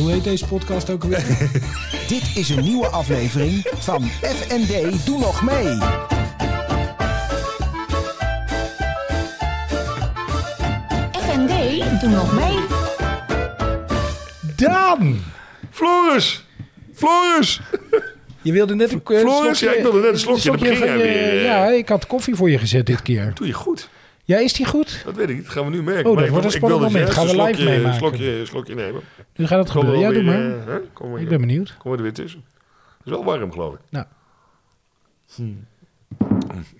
Hoe heet deze podcast ook alweer? Dit is een nieuwe aflevering van FND Doe Nog Mee. FND, doe nog mee. Daan! Floris! Floris! Je wilde net een eh, Floris, slokje- ja, ik wilde net een slokje. Dan begin jij weer, eh. Ja, ik had koffie voor je gezet dit keer. Doe je goed. Ja, is die goed? Dat weet ik niet. Dat gaan we nu merken. Oh, dat Maar ik- wordt een ik spannend wilde moment. Gaan we een live slokje- meemaken. Slokje, slokje nemen. Nu gaat het gebeuren. Ja, doe maar. Kom maar, Ik ben benieuwd. Kom er weer tussen. Het is wel warm, geloof ik. Nou.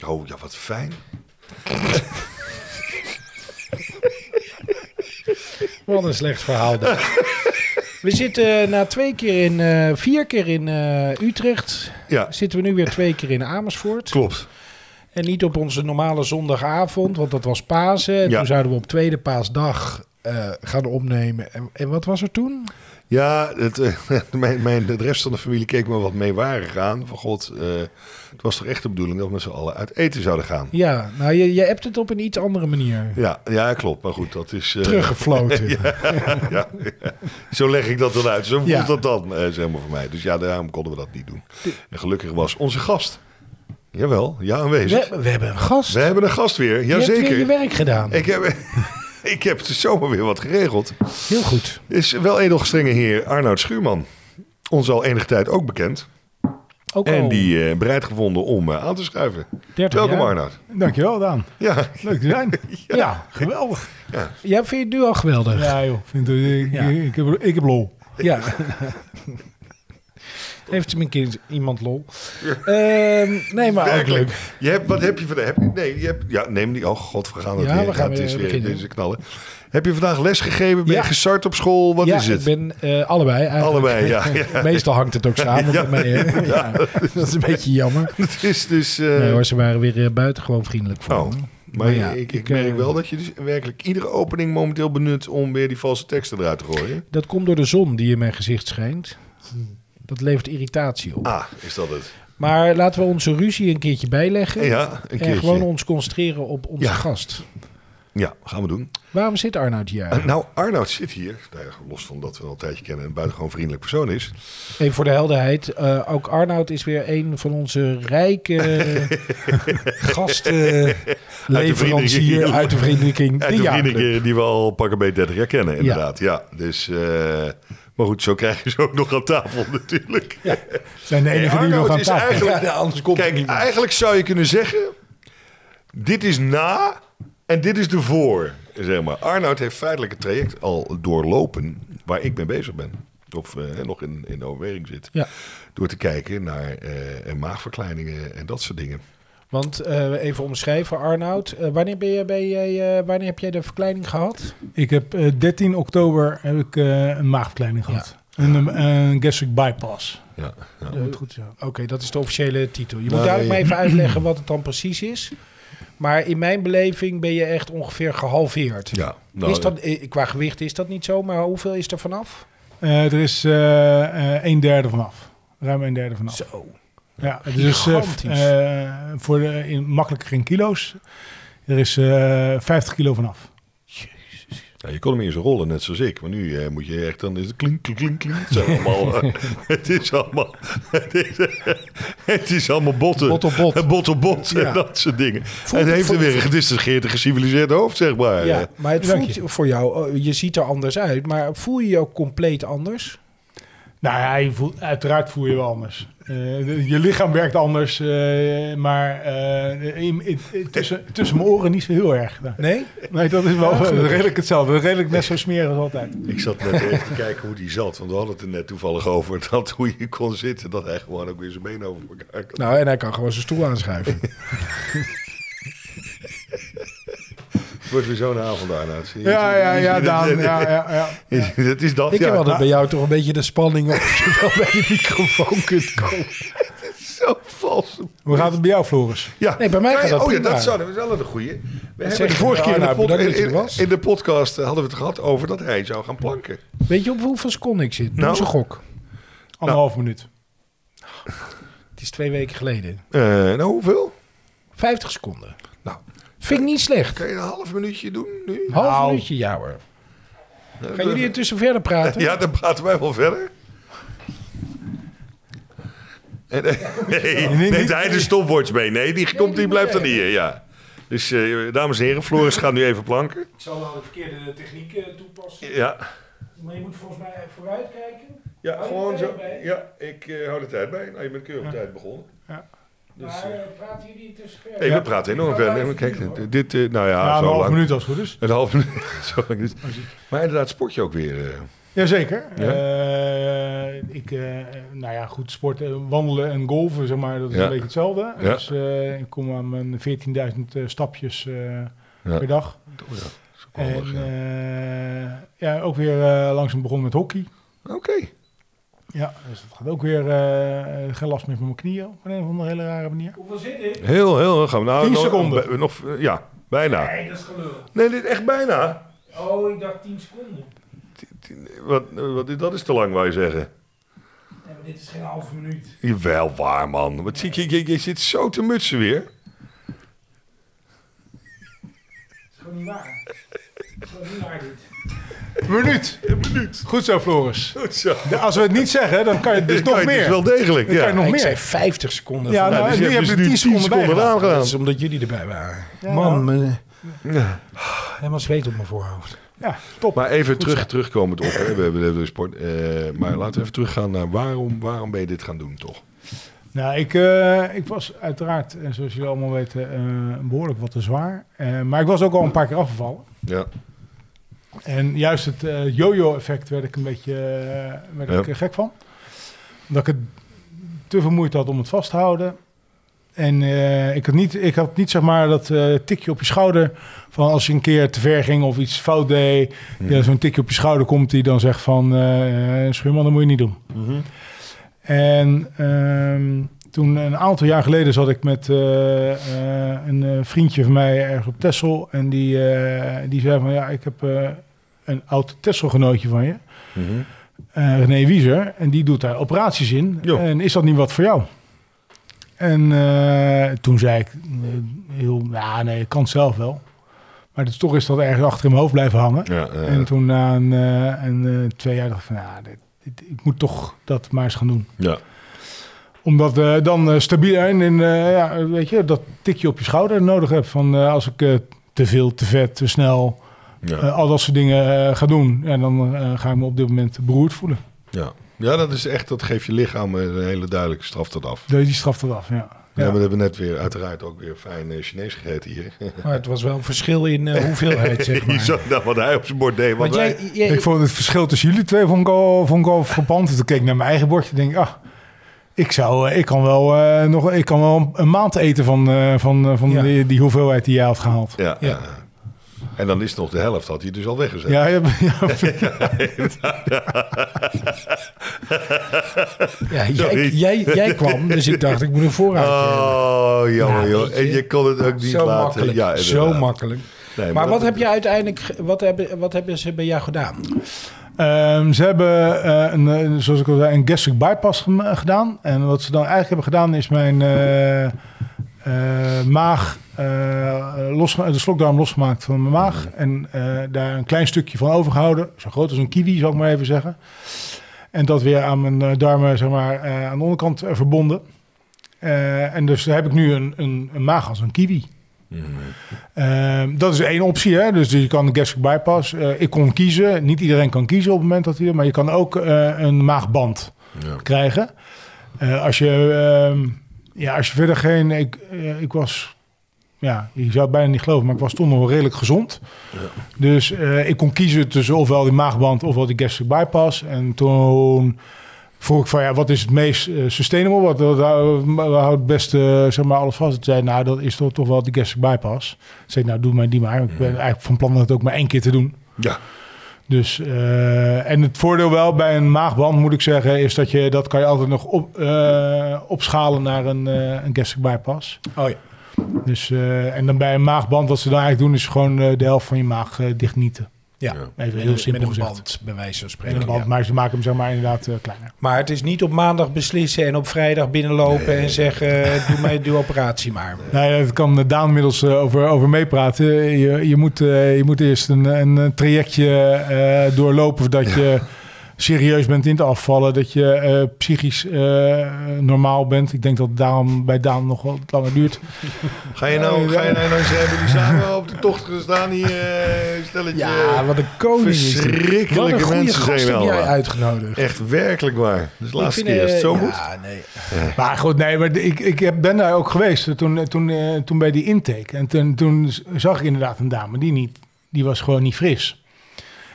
Oh, ja, wat fijn. Wat een slecht verhaal. dit. We zitten eh, na twee keer in, eh, vier keer in eh, Utrecht. Ja, Zitten we nu weer twee keer in Amersfoort. klopt. En niet op onze normale zondagavond, want dat was Pasen. En Ja. toen zouden we op tweede paasdag eh, gaan opnemen. En, en wat was er toen? Ja, het, eh, mijn, mijn, de rest van de familie keek me wat meewarig aan. Van god, eh, het was toch echt de bedoeling dat we met z'n allen uit eten zouden gaan. Ja, nou, je, je hebt het op een iets andere manier. Ja, ja klopt. Maar goed, dat is... Teruggefloten. ja, ja. Zo leg ik dat dan uit. Zo voelt dat dan, zeg maar, voor mij. Dus ja, daarom konden we dat niet doen. En gelukkig was onze gast. Jawel, ja, aanwezig. We, we hebben een gast. We hebben een gast weer, je hebt weer je jazeker. werk gedaan. Ik heb, ik heb dus zomaar weer wat geregeld. Heel goed. Is wel edelgestrenge heer Arnoud Schuurman. Ons al enige tijd ook bekend. Ook En al die eh, bereid gevonden om eh, aan te schuiven. 30 Welkom jaar. Arnoud. Dankjewel, Daan. Ja, Leuk te zijn. ja. geweldig. Ja, vind je het nu al geweldig? Ja, joh. Vind, ik, Ja. ik, heb, ik heb lol. Ja. Heeft hem een keer iemand lol. Ehm, nee, maar ook leuk. Je hebt, wat heb je vandaag? Heb je, nee, je hebt, ja, neem die. Oh god, we gaan het Ja, weer. we gaan het is weer deze knallen. Heb je vandaag les gegeven? Ben Ja. je gestart op school? Wat ja, is het? ik ben eh, allebei eigenlijk. Allebei, ja. ja. Meestal hangt het ook samen Ja. met mij. Ja, dat is een beetje jammer. Het is dus... eh, Nee hoor, ze waren weer eh, buitengewoon vriendelijk voor Oh, maar ja, ik, ik merk wel dat je dus werkelijk iedere opening momenteel benut om weer die valse teksten eruit te gooien. Dat komt door de zon die in mijn gezicht schijnt. Dat levert irritatie op. Ah, is dat het? Maar laten we onze ruzie een keertje bijleggen. Ja, een en keertje. gewoon ons concentreren op onze Ja. gast. Ja, gaan we doen. Waarom zit Arnoud hier? Eh, nou, Arnoud zit hier, nou los van dat we al een tijdje kennen en een buitengewoon vriendelijk persoon is. Even voor de helderheid. eh, ook Arnoud is weer een van onze rijke gasten. Leverancier uit de vriendelijking. Uit de vrienden die we al pakken bij 30 jaar kennen, inderdaad. Ja, dus... eh, maar goed, zo krijg je ze ook nog aan tafel natuurlijk. zijn de enige Hey, die nog aan tafel eigenlijk- Ja, anders komt Kijk, eigenlijk zou je kunnen zeggen... Dit is na en dit is de voor, zeg maar. Arnoud heeft feitelijk het traject al doorlopen waar ik mee bezig ben. Of eh, nog in, in overweging zit. Ja. Door te kijken naar eh, maagverkleiningen en dat soort dingen. Want eh, even omschrijven, Arnoud. eh, wanneer, ben je, ben eh, wanneer heb jij de verkleining gehad? Ik heb eh, 13 oktober heb ik, eh, een maagverkleining gehad. Een, een, een gastric bypass. Ja, ja. Dat goed zijn. Oké, dat is de officiële titel. Je moet Nou, dadelijk nee. maar even uitleggen wat het dan precies is. Maar in mijn beleving ben je echt ongeveer gehalveerd. ja nou, is dat, qua gewicht is dat niet zo, maar hoeveel is er vanaf? Eh, er is een derde vanaf. Ruim een derde vanaf. Zo. Ja, dus eh, eh, voor de, in, makkelijk geen kilo's. Er is eh 50 kilo vanaf. Je kon hem in zijn rollen, net zoals ik. Maar nu eh, moet je echt, dan is het klink, klink, klink, klink. Het, zijn allemaal, eh, het is allemaal, het is, het is allemaal botten. Bot op bot. Bot op bot Ja. en dat soort dingen. Voelt en het heeft er weer een gedistingeerd en geciviliseerd hoofd, zeg maar. Ja, Eh, maar het Dank voelt voor jou, oh, je ziet er anders uit, maar voel je je ook compleet anders? Nou ja, je voelt, uiteraard voel je wel anders. Eh, je lichaam werkt anders, eh, maar eh, in- in- in- tussen, tussen mijn oren niet zo heel erg. Nee? Nee, dat is wel Ja, redelijk hetzelfde. Redelijk net zo smerig als altijd. Ik zat net even te kijken hoe die zat. Want we hadden het er net toevallig over dat hoe je kon zitten. Dat hij gewoon ook weer zijn benen over elkaar kan. Nou, en hij kan gewoon zijn stoel aanschuiven. Wordt weer zo'n avond daarna. Zie je? Ja, ja, ja, Daan. Ja, ja, ja. Het is dat, Ik heb altijd bij jou toch een beetje de spanning op of je wel bij de microfoon kunt komen. Zo vals. Hoe gaat het bij jou, Floris? Ja. Nee, bij mij gaat dat Oh ja, dat zouden we wel een goeie. We hebben de vorige nou, keer in de, pod- in, de podcast eh, hadden we het gehad over dat hij zou gaan planken. Weet je op hoeveel seconden ik zit? Nou. Nou, een gok. Anderhalf minuut. Het is twee weken geleden. Eh, nou, hoeveel? 50 seconden. Nou, Vind ik niet slecht. kan je een half minuutje doen nu? Half Nou. minuutje, ja hoor. Gaan jullie intussen verder praten? Ja, dan praten wij wel verder. En, eh, nee, nee, neemt hij de stopwatch mee? Nee, die, komt, die blijft dan hier, ja. Dus, eh, dames en heren, Floris gaat nu even planken. Ik zal wel de verkeerde techniek eh, toepassen. Ja, Maar je moet volgens mij vooruit kijken. ja gewoon zo. bij? Ja, ik eh, hou de tijd bij. Nou, je bent keurig op tijd begonnen. Ja. Dus, maar eh, eh, praten jullie intussen verder? nee, we praten enorm verder. Nee, Kijk, dit, eh, nou ja, Ja, zo een half lang. minuut als het goed is. Een half minuut. Zo lang is. Maar inderdaad, sport je ook weer. eh, Jazeker. Ja? Eh, ik, eh, nou ja, goed, sporten, wandelen en golven, zeg maar, dat is Ja. een beetje hetzelfde. Ja. Dus eh, ik kom aan mijn 14.000 eh, stapjes eh, Ja. per dag. oh ja, En ja. eh, ja, ook weer eh, langzaam begonnen met hockey. Oké. Ja, dus dat gaat ook weer eh, geen last meer van mijn knieën op een of andere hele rare manier. Hoeveel zit ik? Heel, heel. Gaan we nou, 10 nog- seconden. Nog, eh, ja, bijna. Nee, dat is gelul. Nee, dit echt bijna. Oh, ik dacht 10 seconden. Wat, wat, dat is te lang, wou je zeggen. Nee, maar dit is geen halve minuut. Jawel, waar man. Wat zie je, je, je zit zo te mutsen weer. Dat is gewoon niet waar. Is. Minuut. Een minuut. Goed zo, Floris. Goed zo. Ja, Als we het niet zeggen, dan kan je dus nog je meer. dus wel degelijk, Dan ja. kan je nog ik meer. zei 50 seconden. Ja, nou, dus nu heb je dus er nu 10 seconden bij seconden gedaan. aan gedaan. dat is omdat jullie erbij waren. Ja. Man, mijn, Ja. helemaal zweet op mijn voorhoofd. Ja, top. Maar even terug, terugkomend op, hè. we hebben hebben sport. eh, maar laten we even teruggaan naar waarom, waarom ben je dit gaan doen, toch? Nou, ik, eh, ik was uiteraard, eh, zoals jullie allemaal weten, eh, behoorlijk wat te zwaar. Eh, maar ik was ook al een paar keer afgevallen. Ja. En juist het eh, yo-yo-effect werd ik een beetje eh, werd Ja. ik er gek van. Dat ik het te veel moeite had om het vast te houden. En eh, ik, had niet, ik had niet zeg maar dat eh, tikje op je schouder van als je een keer te ver ging of iets fout deed. Ja, Zo'n tikje op je schouder komt die dan zegt van eh eh, schuurman, dat moet je niet doen. En ehm, toen een aantal jaar geleden zat ik met eh, eh, een eh, vriendje van mij ergens op Texel. En die, die zei van ja, ik heb een oud Texelgenootje van je, eh, René Wieser. En die doet daar operaties in. Jo. En is dat niet wat voor jou? En toen zei ik, heel, ja nee, ik kan het zelf wel. Maar dus toch is dat ergens achter in mijn hoofd blijven hangen. Ja, En toen na een, een twee jaar dacht ik van, ja, dit, dit- ik moet toch dat maar eens gaan doen ja. Omdat eh, dan eh, stabiel en, en eh, ja, weet je, dat tikje op je schouder nodig hebt. Van eh, als ik eh, te veel, te vet, te snel, Ja. al dat soort dingen ga doen. Ja, dan eh, ga ik me op dit moment beroerd voelen. ja. ja, dat is echt, dat geeft je lichaam een hele duidelijke straf tot af. Die straft dat af, ja. Ja, Ja. we hebben net weer, uiteraard ook weer fijn Chinees gegeten hier. Maar het was wel een verschil in hoeveelheid, zeg Je maar. zag dat wat hij op zijn bord deed. Want Wat jij, wij, jij- Ik vond het verschil tussen jullie twee vond ik al, vond ik al. Toen keek ik naar mijn eigen bordje en denk ik, ah, ik, zou, eh, ik, kan wel, eh, nog, ik kan wel een maand eten van, eh, van, van Ja. die, die hoeveelheid die jij had gehaald. ja, Ja. En dan is het nog de helft, had hij dus al weggezet. Ja, ja, ja, ja, jij, jij, jij kwam, dus ik dacht, ik moet een voorraadje hebben. Oh, jammer Ja, joh. En je kon het ook niet Zo laten. makkelijk, Ja, zo makkelijk. Nee, Maar dat- wat heb je uiteindelijk, wat hebben, wat hebben ze bij jou gedaan? Ehm, ze hebben, eh, een, eh, zoals ik al zei, een gastric bypass gem- gedaan. En wat ze dan eigenlijk hebben gedaan is mijn eh, eh, maag, eh, los, de slokdarm losgemaakt van mijn maag. En eh, daar een klein stukje van overgehouden. Zo groot als een kiwi, zal ik maar even zeggen. En dat weer aan mijn eh, darmen, zeg maar, eh, aan de onderkant eh, verbonden. Eh, en dus heb ik nu een, een maag als een kiwi. Ehm, dat is één optie, hè? dus je kan de gastric bypass. Eh, ik kon kiezen, niet iedereen kan kiezen op het moment dat hij maar je kan ook eh, een maagband Ja. krijgen. Eh, als, je, ehm, ja, als je verder geen, ik, ik was, ja, je zou het bijna niet geloven, maar ik was toen nog wel redelijk gezond. Dus eh, ik kon kiezen tussen ofwel die maagband ofwel die gastric bypass. En toen vroeg ik van ja, wat is het meest eh, sustainable? Wat, wat, hou- wat houdt het beste zeg maar, alles vast? Toen zei nou, dat is toch, toch wel die gastric bypass. Toen zei ik, nou, doe maar die maar. Ik ben eigenlijk van plan het ook maar één keer te doen. Ja. Dus, eh, en het voordeel wel bij een maagband, moet ik zeggen, is dat je dat kan je altijd nog op, eh, opschalen naar een, eh een gastric bypass. Oh ja. Dus, eh, en dan bij een maagband, wat ze dan eigenlijk doen, is gewoon eh, de helft van je maag eh, dichtnieten. Ja, Ja. Even heel met, simpel met een gezegd. band, bij wijze van En spreken. een band, ja. Maar ze maken hem zeg maar inderdaad eh, kleiner. Maar het is niet op maandag beslissen en op vrijdag binnenlopen en zeggen: eh, doe mij de operatie maar. Nou ja, dat kan Daan inmiddels eh, over, over meepraten. Je, je, moet, eh, je moet eerst een, een trajectje eh, doorlopen voordat je serieus bent in te afvallen. Dat je eh, psychisch eh, normaal bent. Ik denk dat daarom bij Daan nog wat langer duurt. Ga je nou, ga je nou, nou eens- hebben die samen op de tocht gestaan hier, eh stelletje Ja, wat een koning is verschrikkelijke mensen zijn heb jij uitgenodigd. Echt werkelijk waar. Ik laatste vind, keer. Is het eh, zo ja, goed? nee. Maar goed, nee, maar ik, ik ben daar ook geweest toen, toen, eh, toen bij die intake. En toen, toen zag ik inderdaad een dame die, niet, die was gewoon niet fris.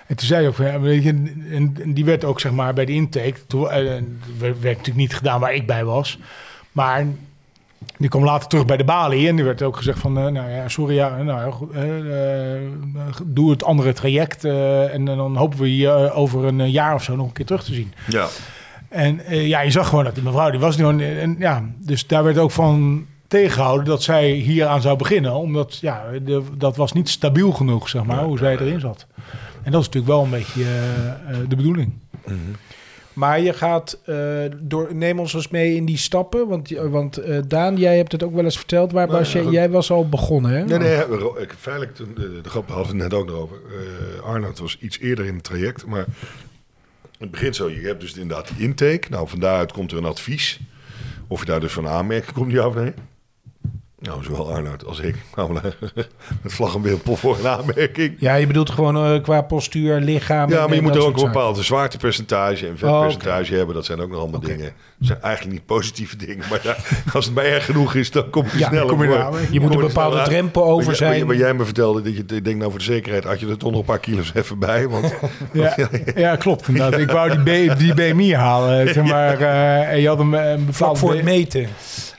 En toen zei ik ook, je, en, die werd ook zeg maar bij de intake, toen eh, werd, natuurlijk niet gedaan waar ik bij was, maar die kwam later terug bij de balie en die werd ook gezegd van, eh, nou ja, sorry, ja, nou eh, doe het andere traject en dan hopen we je over een jaar of zo nog een keer terug te zien. Ja. En ja, je zag gewoon dat die mevrouw, die was gewoon... En, ja, dus daar werd ook van tegengehouden dat zij hier aan zou beginnen. Omdat, ja, de, dat was niet stabiel genoeg, zeg maar, hoe zij erin zat. En dat is natuurlijk wel een beetje eh, eh, de bedoeling. Maar je gaat, eh, door, neem ons eens mee in die stappen. Want, want eh, Daan, jij hebt het ook wel eens verteld. Waar Nou was ja, je, goed. jij was al begonnen, hè? Nee, nee, we- ik, feitelijk, toen, de, de grap hadden we het net ook nog over. Eh Arnoud was iets eerder in het traject, maar het begint zo. Je hebt dus inderdaad die intake. Nou, van daaruit komt er een advies. Of je daar dus van aanmerking komt, ja of nee? Nou, zowel Arnoud als ik kwamen met vlag en wimpel voor een aanmerking. Ja, je bedoelt gewoon eh, qua postuur, lichaam. Ja, maar je eh, moet er ook een bepaald zwaartepercentage en vetpercentage hebben. Dat zijn ook nog allemaal dingen. Dat zijn eigenlijk niet positieve dingen. Maar ja, als het maar erg genoeg is, dan kom je Ja, sneller kom je Je moet een bepaalde drempel over zijn. Wat jij me vertelde, dat je ik denk nou voor de zekerheid had je er toch nog een paar kilo's even bij. Want Ja, ja klopt. Inderdaad. Ik wou die, B- die BMI halen, zeg maar. eh, en je had een, een Vlak voor het meten.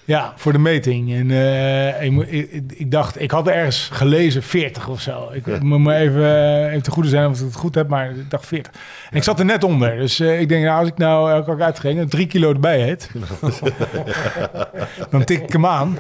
Ja, voor de meting. En eh, ik, ik, ik dacht, ik had ergens gelezen 40 of zo. Ik moet me even, eh, even te goede zijn of ik het goed heb, maar ik dacht 40. En ik zat er net onder. Dus eh, ik denk, nou, als ik nou elke keer uitging en drie kilo erbij heet, dan tik ik hem aan.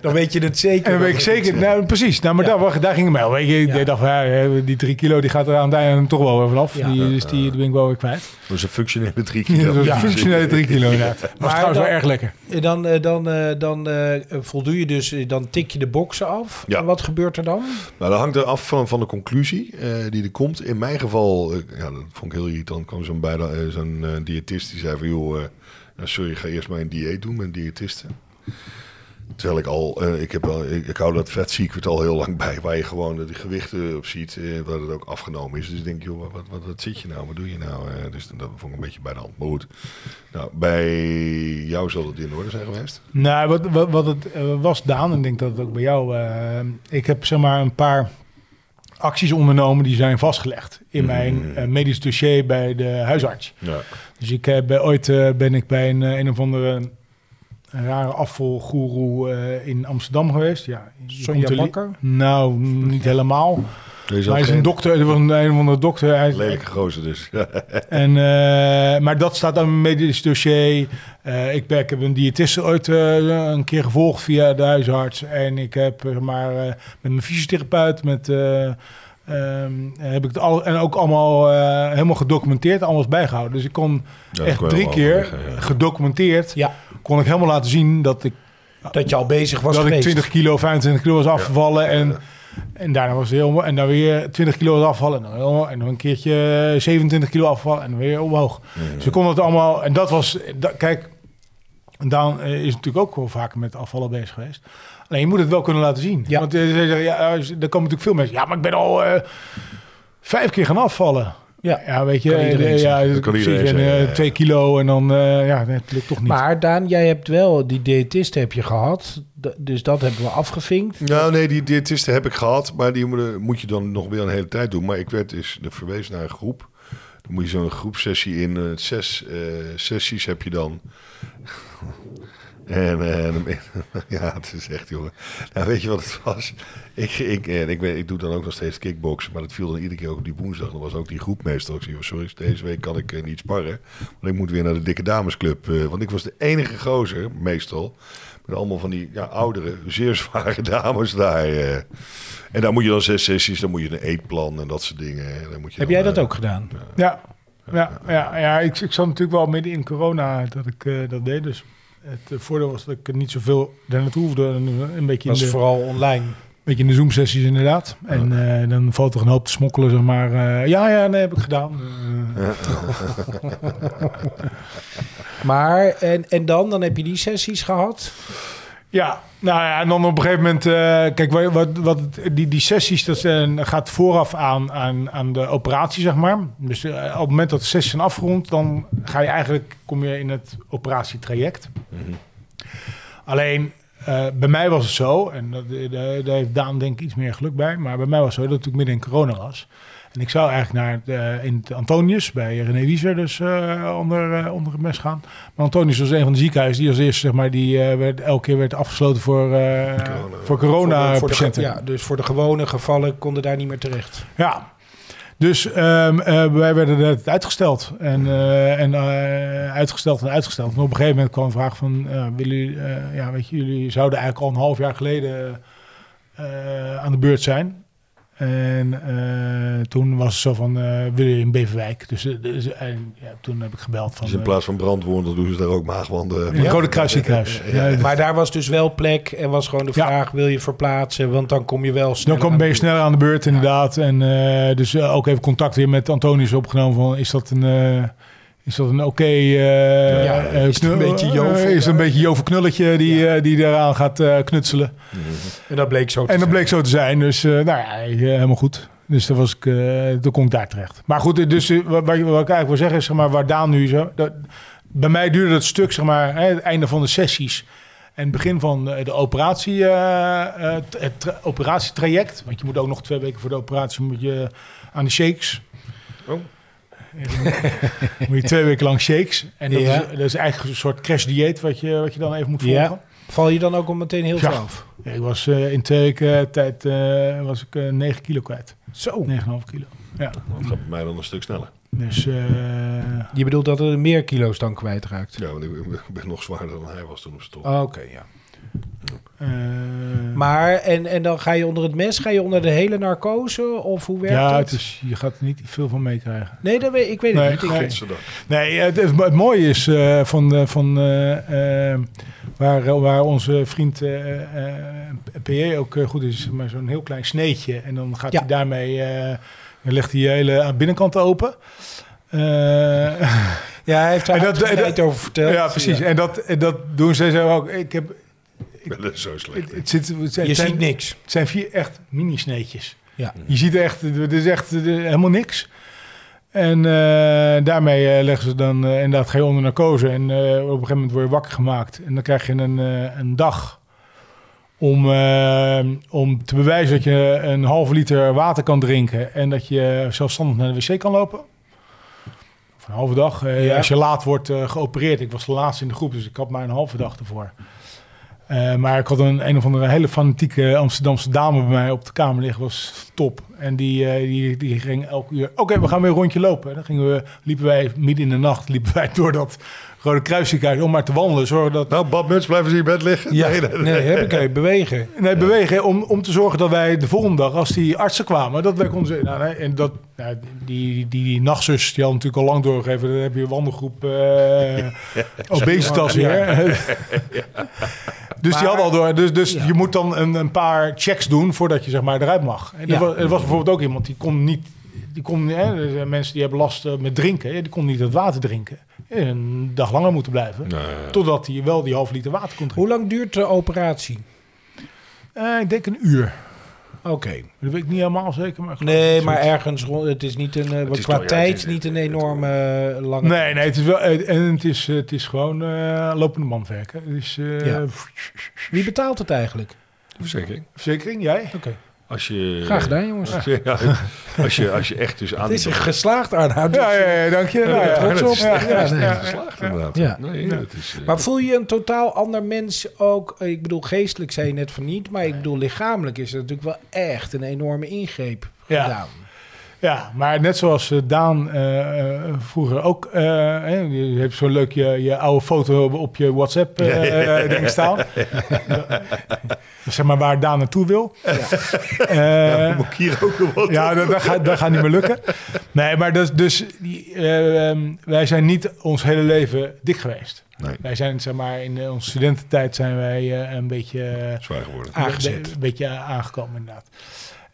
Dan weet je het zeker. En dan weet ik zeker, nou precies. Nou, maar Ja. daar, daar ging het mee. Weet je, ik Ja. dacht, van, ja, die drie kilo die gaat er aan het einde toch wel weer vanaf. Ja. Die, dus die, die ben ik wel weer kwijt. dat is een functionele drie Ja, kilo. dat was Ja. een functionele drie kilo inderdaad. Was Maar trouwens dan- wel erg lekker. Eh, Dan, dan, eh, dan eh, voldoe je dus, eh, dan tik je de boksen af. Ja. En wat gebeurt er dan? Nou, dat hangt er af van, van de conclusie eh, die er komt. In mijn geval, eh, ja, dat vond ik heel irritant, kwam zo'n, eh, zo'n eh, diëtist die zei van... joh, eh, nou, sorry, ga eerst maar een dieet doen met een diëtiste. Terwijl ik al, eh, ik, heb al ik, ik hou dat vet secret al heel lang bij, waar je gewoon de gewichten op ziet, eh, waar het ook afgenomen is. Dus ik denk, joh, wat, wat, wat zit je nou, wat doe je nou? Eh, dus dat vond ik een beetje bij de hand. Maar goed, nou, bij jou zal het in orde zijn geweest. Nou, wat, wat, wat het was, Daan, en ik denk dat het ook bij jou... ik heb zeg maar een paar acties ondernomen die zijn vastgelegd in mijn eh, medisch dossier bij de huisarts. Ja. Dus ik heb ooit ben ik bij een, een of andere rare afvalgoeroe eh, in Amsterdam geweest. Ja, Sonja er Bakker? Nou, niet helemaal. Hij is een dokter, er was een, een of andere dokter. Hij Lelijke gozer dus. en, eh, maar dat staat aan mijn medisch dossier. Eh, ik, ben, ik heb een diëtiste ooit eh, een keer gevolgd via de huisarts. En ik heb maar eh, met mijn fysiotherapeut, met, eh, ehm, heb ik het al, en ook allemaal eh, helemaal gedocumenteerd, alles bijgehouden. Dus ik kon Ja, echt drie keer ja. gedocumenteerd, Ja, kon ik helemaal laten zien dat ik, dat je al bezig was dat ik geweest. 20 kilo, 25 kilo was afgevallen. En, en daarna was het heel En dan weer 20 kilo was afvallen. En dan, en dan een keertje 27 kilo afvallen. En dan weer omhoog. Dus we konden het allemaal. En dat was. da- kijk, Daan eh, is natuurlijk ook wel vaker met afvallen bezig geweest. Alleen je moet het wel kunnen laten zien. Ja. Want eh, ze zeggen, ja, er komen natuurlijk veel mensen. Ja, maar ik ben al eh, vijf keer gaan afvallen. Ja. Ja, weet je. Kan iedereen ja, precies. En, ja, twee kilo en dan, eh, ja, het lukt toch niet. Maar Daan, jij hebt wel die diëtist heb je gehad. Dus dat hebben we afgevinkt. Nou, nee, die diëtisten heb ik gehad, maar die moet, je dan nog weer een hele tijd doen. Maar ik werd dus de verwezen naar een groep. Dan moet je zo'n groepsessie in. eh, zes eh, sessies heb je dan. En, eh, dan ben- ja, het is echt, jongen. Nou, weet je wat het was? Ik, ik, en ik, ben, ik doe dan ook nog steeds kickboksen, maar dat viel dan iedere keer ook op die woensdag. Dan was ook die groepmeester. Ik zei, sorry, deze week kan ik eh, niet sparren. Want ik moet weer naar de dikke damesclub. eh, want ik was de enige gozer, meestal. Met allemaal van die ja, oudere, zeer zware dames daar. eh. En daar moet je dan zes sessies, dan moet je een eetplan en dat soort dingen. En dan moet je Heb dan, jij dat eh, ook gedaan? Ja, ja, ja, ja ik, ik zat natuurlijk wel midden in corona dat ik eh, dat deed. Dus het eh, voordeel was dat ik niet zoveel daar naartoe hoefde. Een, een beetje in de, vooral online. beetje in de Zoom-sessies inderdaad. En eh, dan valt er een hoop te smokkelen, zeg maar. eh, ja, ja, nee, heb ik gedaan. Eh, Maar, en, en dan? Dan heb je die sessies gehad? Ja, nou ja, en dan op een gegeven moment, eh, kijk, wat, wat, die, die sessies, dat eh, gaat vooraf aan, aan, aan de operatie, zeg maar. Dus eh, op het moment dat de sessies zijn afgerond, dan ga je eigenlijk, kom je in het operatietraject. Alleen, eh, bij mij was het zo, en daar heeft Daan denk ik iets meer geluk bij, maar bij mij was het zo dat ik midden in corona was. En ik zou eigenlijk naar het, eh, in het Antonius, bij René Wieser, dus eh, onder, eh, onder het mes gaan. Maar Antonius was een van de ziekenhuizen die als eerste, zeg maar, die werd, elke keer werd afgesloten voor, eh voor corona-patiënten. ja, dus voor de gewone gevallen konden daar niet meer terecht. Ja. Dus ehm, eh, wij werden het uitgesteld. En, en uitgesteld en uitgesteld. En op een gegeven moment kwam de vraag van... willen jullie, ja, weet je, jullie zouden eigenlijk al een half jaar geleden aan de beurt zijn. En eh, toen was het zo van, eh willen jullie in Beverwijk? Dus, eh, dus en, ja, toen heb ik gebeld van... Dus in plaats van brandwonden doen ze daar ook maagwanden. in het Rode. Ja, Maar daar was dus wel plek en was gewoon de Ja. vraag, wil je verplaatsen? Want dan kom je wel snel Dan kom, ben je sneller aan de beurt, inderdaad. En eh, dus ook even contact weer met Antonius opgenomen. Van, is dat een, eh, is dat een oké... eh, Ja, eh, is het een knul- beetje eh, is een daar? beetje jovel knulletje die, eh, die eraan gaat eh, knutselen. En dat bleek zo te En dat zijn. bleek zo te zijn. Dus eh, nou ja, eh, helemaal goed. Dus daar was ik, eh, toen kon ik daar terecht. Maar goed, eh, dus eh, wat, wat ik eigenlijk wil zeggen is, zeg maar, waar Daan nu zo... Dat, bij mij duurde het stuk, zeg maar, hè, het einde van de sessies... En het begin van eh, de operatie, eh, eh, het tra- operatietraject. Want je moet ook nog twee weken voor de operatie moet je aan de shakes. Oh. moet je twee weken lang shakes. En dat, Ja. is, dat is eigenlijk een soort crash-dieet wat je, wat je dan even moet volgen. Ja. Val je dan ook al meteen heel Ja. veel af? Ja, ik was eh, in twee weken tijd eh, was ik eh 9 kilo kwijt. Zo. 9,5 kilo. Ja. Dat gaat bij mij dan een stuk sneller. Dus eh, Je bedoelt dat er meer kilo's dan kwijtraakt? Ja, want ik ben nog zwaarder dan hij was toen op stop. Oké, ja. Eh, Maar, en, en dan ga je onder het mes, ga je onder de hele narcose? Of hoe werkt ja, dat? het is, je gaat er niet veel van meekrijgen. Nee, dat weet, ik weet het Nee, niet. Ik nee. weet- Godzijdank. Nee, het, het, het mooie is eh, van, eh, van waar, waar onze vriend eh eh, PJ ook goed is, maar zo'n heel klein sneetje. En dan gaat Ja. hij daarmee, eh, dan legt hij je hele binnenkant open. Eh, Ja, hij heeft daar En dat- uitgebreid over verteld. ja, precies. En dat, en dat doen ze zo ook. Ik heb, Ik ben er zo slecht het, in. het, zit, het, zijn, Je zijn- ziet niks. het zijn vier echt mini-sneetjes. Ja. Je ziet echt, het is echt helemaal niks. En eh, daarmee eh, leggen ze dan eh, inderdaad je onder narcose. En eh, op een gegeven moment word je wakker gemaakt. En dan krijg je een, eh, een dag om, eh, om te bewijzen dat je een halve liter water kan drinken. En dat je zelfstandig naar de wc kan lopen. Of een halve dag. Ja. Als je laat wordt geopereerd. Ik was de laatste in de groep, dus ik had maar een halve dag ervoor. Eh, maar ik had een, een of andere hele fanatieke Amsterdamse dame bij mij op de kamer liggen. was top. En die, eh, die, die ging elke uur... Oké, we gaan weer een rondje lopen. En dan gingen we, liepen wij midden in de nacht liepen wij door dat Rode Kruisziekenhuis om maar te wandelen. Zorgen dat... Nou, badmuts, blijven ze in je bed liggen? Ja, nee, nee, nee, heb ik even bewegen. Nee, bewegen om, om te zorgen dat wij de volgende dag, als die artsen kwamen, dat wij konden. Nou, nee, en dat, nou, die, die, die nachtzus, die had natuurlijk al lang doorgegeven. Dan heb je een wandelgroep eh obesitas weer. Dus die hadden al door. Dus, dus Ja. je moet dan een, een paar checks doen voordat je zeg maar eruit mag. En Ja. er, was, er was bijvoorbeeld ook iemand die kon niet. Die kon, hè, er zijn mensen die hebben last met drinken. hè, die kon niet het water drinken. Een dag langer moeten blijven. Nee. Totdat hij wel die half liter water kon drinken. Hoe lang duurt de operatie? Eh, ik denk een uur. Oké. Dat weet ik niet helemaal zeker. Maar Nee, maar ergens rond. Het is niet een. eh, is qua tijd niet een het- enorme eh, lange. Nee, nee, het is wel. En het is, het is gewoon eh, lopende eh, Ja. Wie betaalt het eigenlijk? Verzekering. verzekering, jij? Oké. Als je, Graag gedaan, jongens. Als je, ja, als je, als je echt dus aan... Het is een geslaagd, Arnoud. Ja, ja, ja, dank je. Nou, ja, trots op. is Ja, echt- dat is geslaagd, inderdaad. Ja. Nee, dat is, eh, Maar voel je een totaal ander mens ook? Ik bedoel, geestelijk zei je net van niet, maar ik bedoel, lichamelijk is het natuurlijk wel echt een enorme ingreep Ja. gedaan. Ja, maar net zoals eh, Daan eh, eh, vroeger ook. eh, hè, je hebt zo leuk je, je oude foto op je WhatsApp eh, eh, ding staan. zeg maar waar Daan naartoe wil. Ja. moet ik hier ook nog wat ja, dat, dat, gaat, dat gaat niet meer lukken. Nee, maar dus eh, ehm, wij zijn niet ons hele leven dik geweest. Nee, Wij zijn, zeg maar, in onze studententijd zijn wij een beetje... zwaar geworden. Aangezet. Een beetje aangekomen, inderdaad.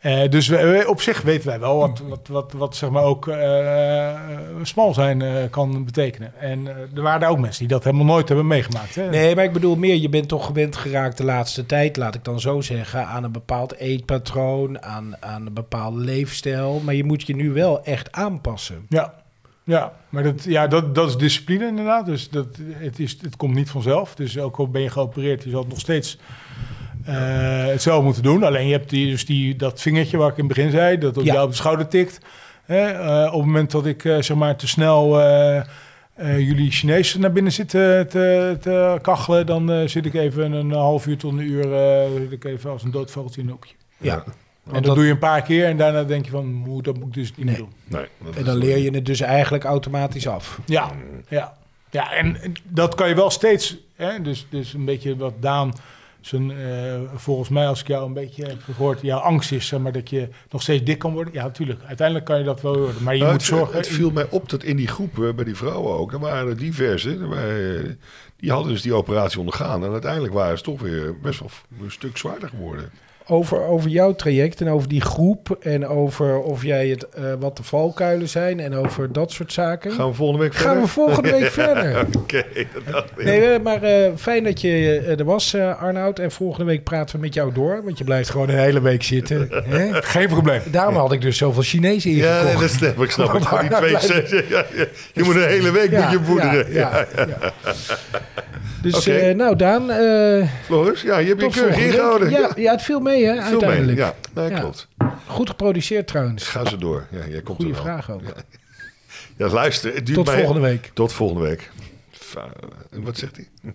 Eh, dus we, op zich weten wij wel wat, wat, wat, wat zeg maar ook eh, smal zijn eh, kan betekenen. En er waren daar ook mensen die dat helemaal nooit hebben meegemaakt. Hè? Nee, maar ik bedoel meer, je bent toch gewend geraakt de laatste tijd, laat ik dan zo zeggen, aan een bepaald eetpatroon, aan, aan een bepaalde leefstijl. Maar je moet je nu wel echt aanpassen. Ja, ja maar dat, ja, dat, dat is discipline inderdaad. Dus dat, het, is, het komt niet vanzelf. Dus ook al ben je geopereerd, je zal het nog steeds eh, hetzelfde moeten doen. Alleen je hebt die, dus die, dat vingertje waar ik in het begin zei, dat op Ja. jou op de schouder tikt. Hè? eh, op het moment dat ik eh, zeg maar te snel eh, eh, jullie Chinees naar binnen zit te, kachelen, dan eh, zit ik even een half uur tot een uur eh, zit ik even als een dood vogeltje in een hoekje. Ja. En dat, dat- doe je een paar keer en daarna denk je van, hoe, dat moet ik dus niet meer Nee. doen. Nee, En dan leer je het dus eigenlijk automatisch af. Ja, ja. ja en en dat kan je wel steeds. Hè? Dus, dus een beetje wat Daan, zijn, eh, volgens mij, als ik jou een beetje heb gehoord, jouw angst is, zeg maar, dat je nog steeds dik kan worden. Ja, natuurlijk. Uiteindelijk kan je dat wel worden. Maar je Nou, moet het, zorgen. Het viel mij op dat in die groepen, bij die vrouwen ook, er waren er diverse. Er waren, die hadden dus die operatie ondergaan. En uiteindelijk waren ze toch weer best wel een stuk zwaarder geworden. Over, over jouw traject en over die groep en over of jij het, eh, wat de valkuilen zijn en over dat soort zaken. Gaan we volgende week Gaan verder? we volgende week verder. Oké, ik. Nee, eh, maar eh, fijn dat je er was, eh, Arnoud. En volgende week praten we met jou door. Want je blijft gewoon een hele week zitten. Hè? Geen probleem. Daarom had ik dus zoveel Chinees Ja, ingekocht. nee, dat snap ik. Snap ik. Die twee blijft- ja, ja. Je moet een hele week moet je voederen. Ja, ja, ja. Dus Oké. eh, nou, Daan, eh Floris, ja, je hebt je keurig ingehouden. Ja, ja, het viel mee, hè, Veel mee. uiteindelijk. Ja, nee, Ja. klopt. Goed geproduceerd trouwens. Ga ze door. Ja, jij komt Goeie er wel. vraag ook. Ja, luister. Het duurt Tot mij- volgende week. Tot volgende week. Wat zegt hij?